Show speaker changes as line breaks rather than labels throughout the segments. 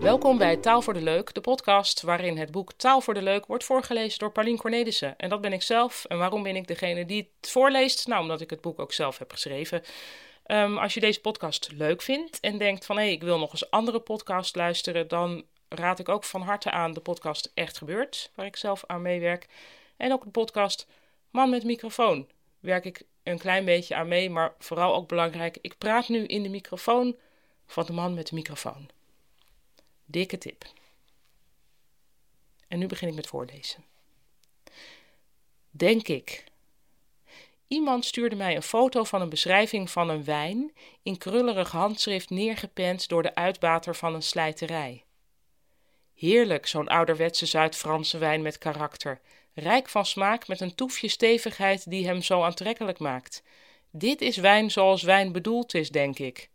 Welkom bij Taal voor de Leuk, de podcast waarin het boek Taal voor de Leuk wordt voorgelezen door Paulien Cornelissen. En dat ben ik zelf. En waarom ben ik degene die het voorleest? Nou, omdat ik het boek ook zelf heb geschreven. Ehm, als je deze podcast leuk vindt en denkt van hé, hey, ik wil nog eens andere podcast luisteren, dan raad ik ook van harte aan de podcast Echt Gebeurd, waar ik zelf aan meewerk. En ook de podcast Man met microfoon. Werk ik een klein beetje aan mee, maar vooral ook belangrijk, ik praat nu in de microfoon van de man met de microfoon. Dikke tip. En nu begin ik met voorlezen. Denk ik. Iemand stuurde mij een foto van een beschrijving van een wijn in krullerig handschrift neergepend door de uitbater van een slijterij. Heerlijk, zo'n ouderwetse Zuid-Franse wijn met karakter, rijk van smaak met een toefje stevigheid die hem zo aantrekkelijk maakt. Dit is wijn zoals wijn bedoeld is, denk ik.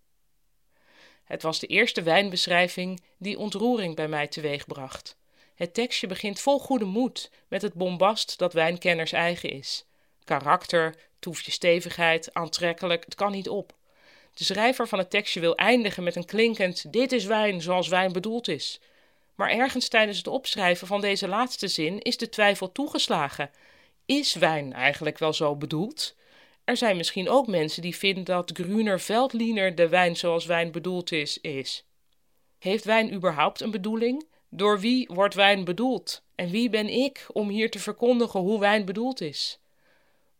Het was de eerste wijnbeschrijving die ontroering bij mij teweegbracht. Het tekstje begint vol goede moed, met het bombast dat wijnkenners eigen is. Karakter, toefje stevigheid, aantrekkelijk, het kan niet op. De schrijver van het tekstje wil eindigen met een klinkend: Dit is wijn zoals wijn bedoeld is. Maar ergens tijdens het opschrijven van deze laatste zin is de twijfel toegeslagen. Is wijn eigenlijk wel zo bedoeld? Er zijn misschien ook mensen die vinden dat Gruner Veltliner de wijn zoals wijn bedoeld is, is. Heeft wijn überhaupt een bedoeling? Door wie wordt wijn bedoeld? En wie ben ik om hier te verkondigen hoe wijn bedoeld is?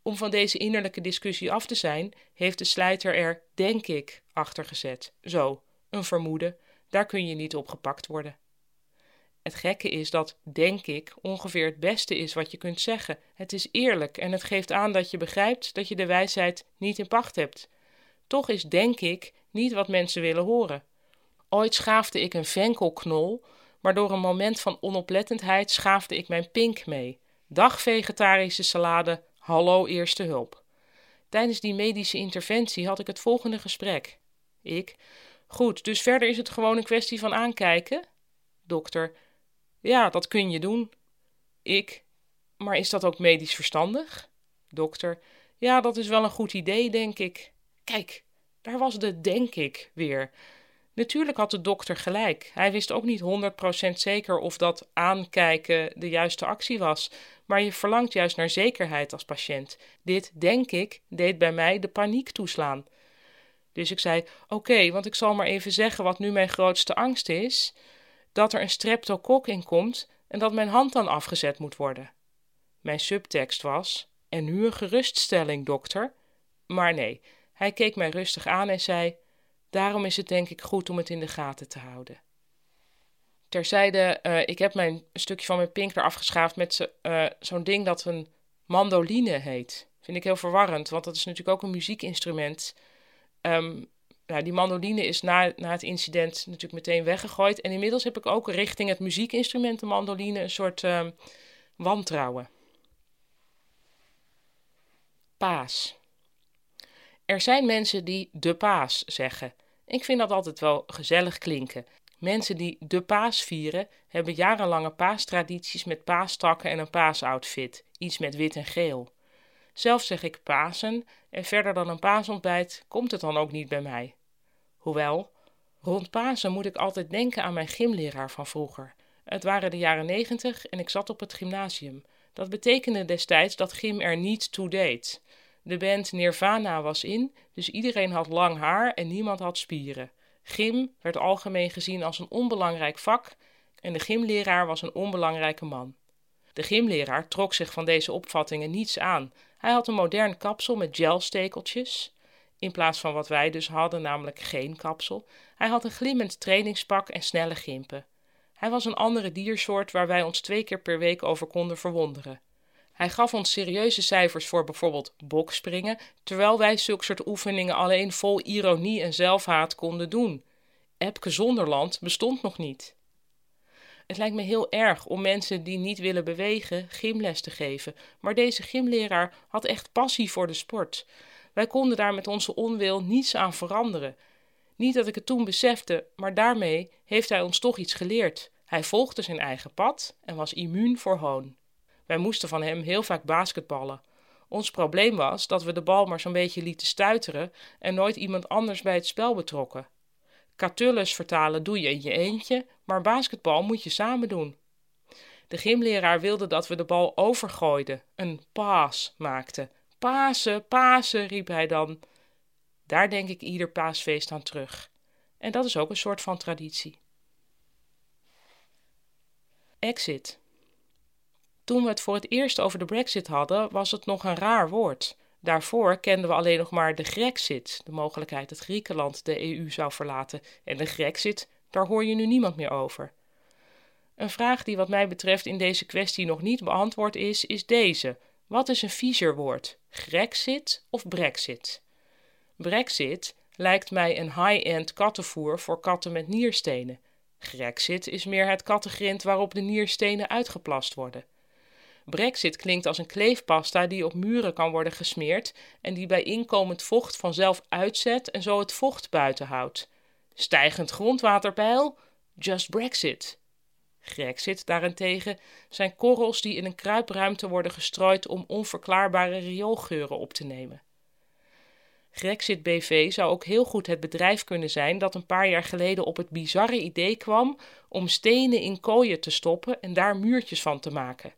Om van deze innerlijke discussie af te zijn, heeft de slijter er, denk ik, achter gezet. Zo, een vermoeden, daar kun je niet op gepakt worden. Het gekke is dat, denk ik, ongeveer het beste is wat je kunt zeggen. Het is eerlijk en het geeft aan dat je begrijpt dat je de wijsheid niet in pacht hebt. Toch is, denk ik, niet wat mensen willen horen. Ooit schaafde ik een venkelknol, maar door een moment van onoplettendheid schaafde ik mijn pink mee. Dag vegetarische salade, hallo eerste hulp. Tijdens die medische interventie had ik het volgende gesprek. Ik. Goed, dus verder is het gewoon een kwestie van aankijken? Dokter. Ja, dat kun je doen. Ik. Maar is dat ook medisch verstandig? Dokter. Ja, dat is wel een goed idee, denk ik. Kijk, daar was de denk ik weer. Natuurlijk had de dokter gelijk. Hij wist ook niet 100% zeker of dat aankijken de juiste actie was. Maar je verlangt juist naar zekerheid als patiënt. Dit, denk ik, deed bij mij de paniek toeslaan. Dus ik zei: Oké, want ik zal maar even zeggen wat nu mijn grootste angst is dat er een streptokok in komt en dat mijn hand dan afgezet moet worden. Mijn subtekst was: En nu een geruststelling, dokter. Maar nee, hij keek mij rustig aan en zei: Daarom is het denk ik goed om het in de gaten te houden. Terzijde, uh, ik heb mijn stukje van mijn pink eraf geschaafd met uh, zo'n ding dat een mandoline heet. Vind ik heel verwarrend, want dat is natuurlijk ook een muziekinstrument. Um, nou, die mandoline is na, na het incident natuurlijk meteen weggegooid. En inmiddels heb ik ook richting het muziekinstrument, de mandoline, een soort uh, wantrouwen. Paas. Er zijn mensen die de paas zeggen. Ik vind dat altijd wel gezellig klinken. Mensen die de paas vieren, hebben jarenlange paastradities met paastakken en een paasoutfit. Iets met wit en geel. Zelf zeg ik Pasen en verder dan een paasontbijt komt het dan ook niet bij mij. Hoewel, rond Pasen moet ik altijd denken aan mijn gymleraar van vroeger. Het waren de jaren negentig en ik zat op het gymnasium. Dat betekende destijds dat gym er niet toe deed. De band Nirvana was in, dus iedereen had lang haar en niemand had spieren. Gym werd algemeen gezien als een onbelangrijk vak en de gymleraar was een onbelangrijke man. De gymleraar trok zich van deze opvattingen niets aan. Hij had een modern kapsel met gelstekeltjes. In plaats van wat wij dus hadden, namelijk geen kapsel. Hij had een glimmend trainingspak en snelle gimpen. Hij was een andere diersoort waar wij ons twee keer per week over konden verwonderen. Hij gaf ons serieuze cijfers voor bijvoorbeeld bokspringen, terwijl wij zulke soort oefeningen alleen vol ironie en zelfhaat konden doen. Epke Zonderland bestond nog niet. Het lijkt me heel erg om mensen die niet willen bewegen gymles te geven, maar deze gymleraar had echt passie voor de sport. Wij konden daar met onze onwil niets aan veranderen. Niet dat ik het toen besefte, maar daarmee heeft hij ons toch iets geleerd. Hij volgde zijn eigen pad en was immuun voor hoon. Wij moesten van hem heel vaak basketballen. Ons probleem was dat we de bal maar zo'n beetje lieten stuiteren en nooit iemand anders bij het spel betrokken. Catullus vertalen doe je in je eentje, maar basketbal moet je samen doen. De gymleraar wilde dat we de bal overgooiden, een paas maakten. Pasen, Pasen, riep hij dan. Daar denk ik ieder paasfeest aan terug. En dat is ook een soort van traditie. Exit. Toen we het voor het eerst over de Brexit hadden, was het nog een raar woord. Daarvoor kenden we alleen nog maar de Grexit, de mogelijkheid dat Griekenland de EU zou verlaten. En de Grexit, daar hoor je nu niemand meer over. Een vraag die wat mij betreft in deze kwestie nog niet beantwoord is, is deze. Wat is een viezer woord? Grexit of Brexit? Brexit lijkt mij een high-end kattenvoer voor katten met nierstenen. Grexit is meer het kattengrind waarop de nierstenen uitgeplast worden. Brexit klinkt als een kleefpasta die op muren kan worden gesmeerd en die bij inkomend vocht vanzelf uitzet en zo het vocht buiten houdt. Stijgend grondwaterpeil? Just Brexit. Grexit daarentegen zijn korrels die in een kruipruimte worden gestrooid om onverklaarbare rioolgeuren op te nemen. Grexit BV zou ook heel goed het bedrijf kunnen zijn dat een paar jaar geleden op het bizarre idee kwam om stenen in kooien te stoppen en daar muurtjes van te maken.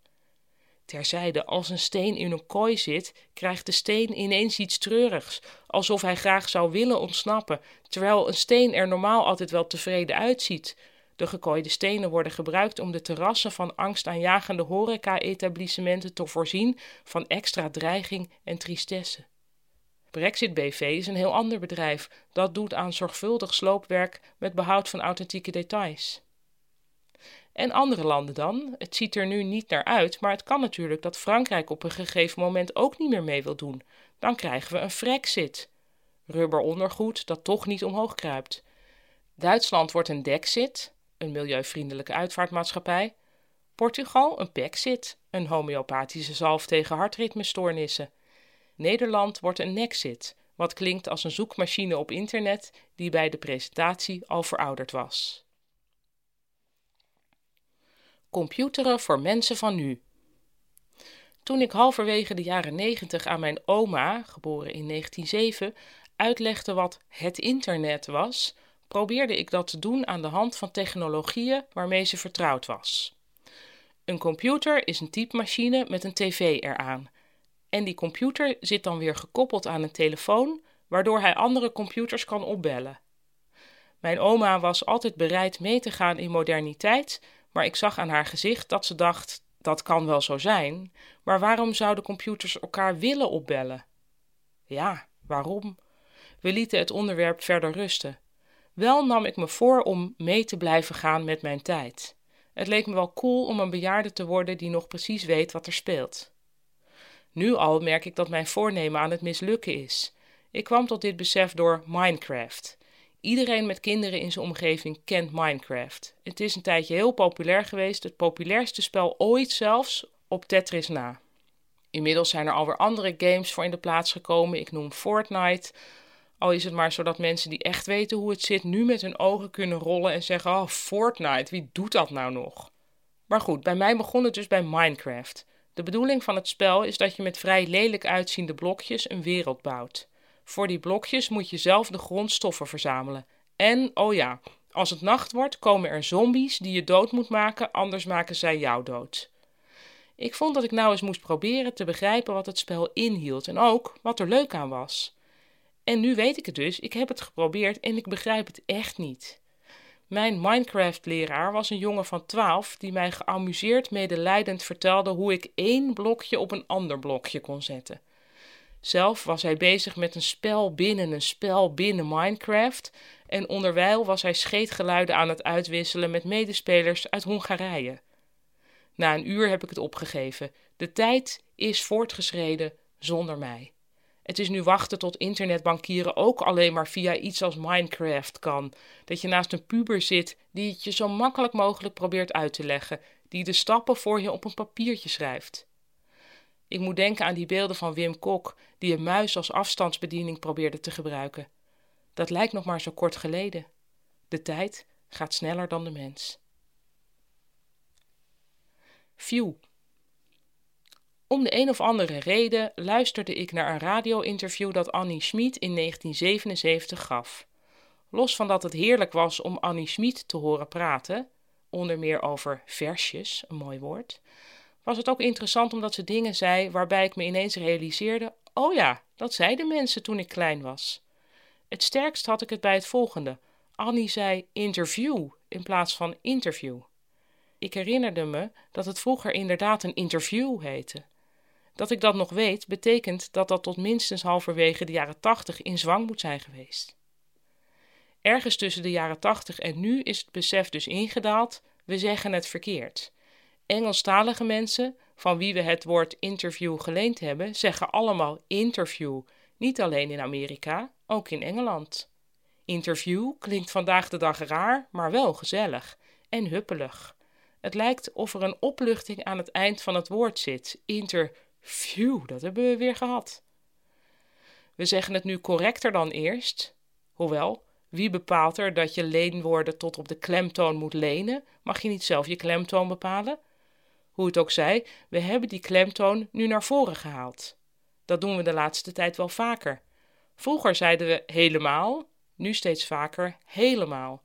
Terzijde, als een steen in een kooi zit, krijgt de steen ineens iets treurigs, alsof hij graag zou willen ontsnappen, terwijl een steen er normaal altijd wel tevreden uitziet. De gekooide stenen worden gebruikt om de terrassen van angstaanjagende horeca-etablissementen te voorzien van extra dreiging en tristesse. Brexit BV is een heel ander bedrijf dat doet aan zorgvuldig sloopwerk met behoud van authentieke details. En andere landen dan? Het ziet er nu niet naar uit, maar het kan natuurlijk dat Frankrijk op een gegeven moment ook niet meer mee wil doen. Dan krijgen we een Frexit. Rubberondergoed dat toch niet omhoog kruipt. Duitsland wordt een Dexit, een milieuvriendelijke uitvaartmaatschappij. Portugal een Pexit, een homeopathische zalf tegen hartritmestoornissen. Nederland wordt een Nexit, wat klinkt als een zoekmachine op internet die bij de presentatie al verouderd was. Computeren voor mensen van nu. Toen ik halverwege de jaren 90 aan mijn oma, geboren in 1907, uitlegde wat het internet was, probeerde ik dat te doen aan de hand van technologieën waarmee ze vertrouwd was. Een computer is een typemachine met een tv eraan. En die computer zit dan weer gekoppeld aan een telefoon, waardoor hij andere computers kan opbellen. Mijn oma was altijd bereid mee te gaan in moderniteit, maar ik zag aan haar gezicht dat ze dacht: dat kan wel zo zijn, maar waarom zouden computers elkaar willen opbellen? Ja, waarom? We lieten het onderwerp verder rusten. Wel nam ik me voor om mee te blijven gaan met mijn tijd. Het leek me wel cool om een bejaarde te worden die nog precies weet wat er speelt. Nu al merk ik dat mijn voornemen aan het mislukken is. Ik kwam tot dit besef door Minecraft. Iedereen met kinderen in zijn omgeving kent Minecraft. Het is een tijdje heel populair geweest, het populairste spel ooit zelfs op Tetris na. Inmiddels zijn er alweer andere games voor in de plaats gekomen. Ik noem Fortnite. Al is het maar zodat mensen die echt weten hoe het zit, nu met hun ogen kunnen rollen en zeggen: Oh, Fortnite, wie doet dat nou nog? Maar goed, bij mij begon het dus bij Minecraft. De bedoeling van het spel is dat je met vrij lelijk uitziende blokjes een wereld bouwt. Voor die blokjes moet je zelf de grondstoffen verzamelen. En, oh ja, als het nacht wordt, komen er zombies die je dood moet maken, anders maken zij jou dood. Ik vond dat ik nou eens moest proberen te begrijpen wat het spel inhield en ook wat er leuk aan was. En nu weet ik het dus, ik heb het geprobeerd en ik begrijp het echt niet. Mijn Minecraft-leraar was een jongen van 12 die mij geamuseerd medelijdend vertelde hoe ik één blokje op een ander blokje kon zetten. Zelf was hij bezig met een spel binnen een spel binnen Minecraft en onderwijl was hij scheetgeluiden aan het uitwisselen met medespelers uit Hongarije. Na een uur heb ik het opgegeven. De tijd is voortgeschreden zonder mij. Het is nu wachten tot internetbankieren ook alleen maar via iets als Minecraft kan. Dat je naast een puber zit die het je zo makkelijk mogelijk probeert uit te leggen, die de stappen voor je op een papiertje schrijft. Ik moet denken aan die beelden van Wim Kok, die een muis als afstandsbediening probeerde te gebruiken. Dat lijkt nog maar zo kort geleden. De tijd gaat sneller dan de mens. View. Om de een of andere reden luisterde ik naar een radio-interview dat Annie Schmid in 1977 gaf. Los van dat het heerlijk was om Annie Schmid te horen praten, onder meer over versjes, een mooi woord, was het ook interessant omdat ze dingen zei waarbij ik me ineens realiseerde: oh ja, dat zeiden mensen toen ik klein was. Het sterkst had ik het bij het volgende. Annie zei interview in plaats van interview. Ik herinnerde me dat het vroeger inderdaad een interview heette. Dat ik dat nog weet, betekent dat dat tot minstens halverwege de jaren tachtig in zwang moet zijn geweest. Ergens tussen de jaren tachtig en nu is het besef dus ingedaald: we zeggen het verkeerd. Engelstalige mensen, van wie we het woord interview geleend hebben, zeggen allemaal interview, niet alleen in Amerika, ook in Engeland. Interview klinkt vandaag de dag raar, maar wel gezellig en huppelig. Het lijkt of er een opluchting aan het eind van het woord zit. Interview, dat hebben we weer gehad. We zeggen het nu correcter dan eerst. Hoewel, wie bepaalt er dat je leenwoorden tot op de klemtoon moet lenen? Mag je niet zelf je klemtoon bepalen? Hoe het ook zij, we hebben die klemtoon nu naar voren gehaald. Dat doen we de laatste tijd wel vaker. Vroeger zeiden we helemaal, nu steeds vaker helemaal.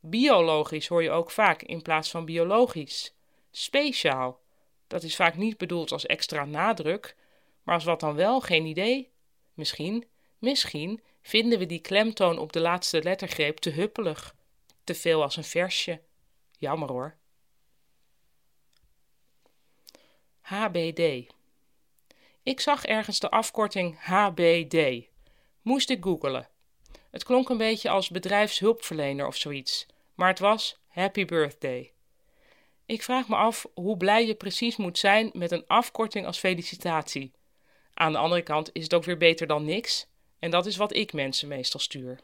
Biologisch hoor je ook vaak in plaats van biologisch. Speciaal, dat is vaak niet bedoeld als extra nadruk, maar als wat dan wel, geen idee. Misschien, misschien vinden we die klemtoon op de laatste lettergreep te huppelig, te veel als een versje. Jammer hoor. HBD. Ik zag ergens de afkorting HBD. Moest ik googelen. Het klonk een beetje als bedrijfshulpverlener of zoiets, maar het was Happy Birthday. Ik vraag me af hoe blij je precies moet zijn met een afkorting als felicitatie. Aan de andere kant is het ook weer beter dan niks, en dat is wat ik mensen meestal stuur.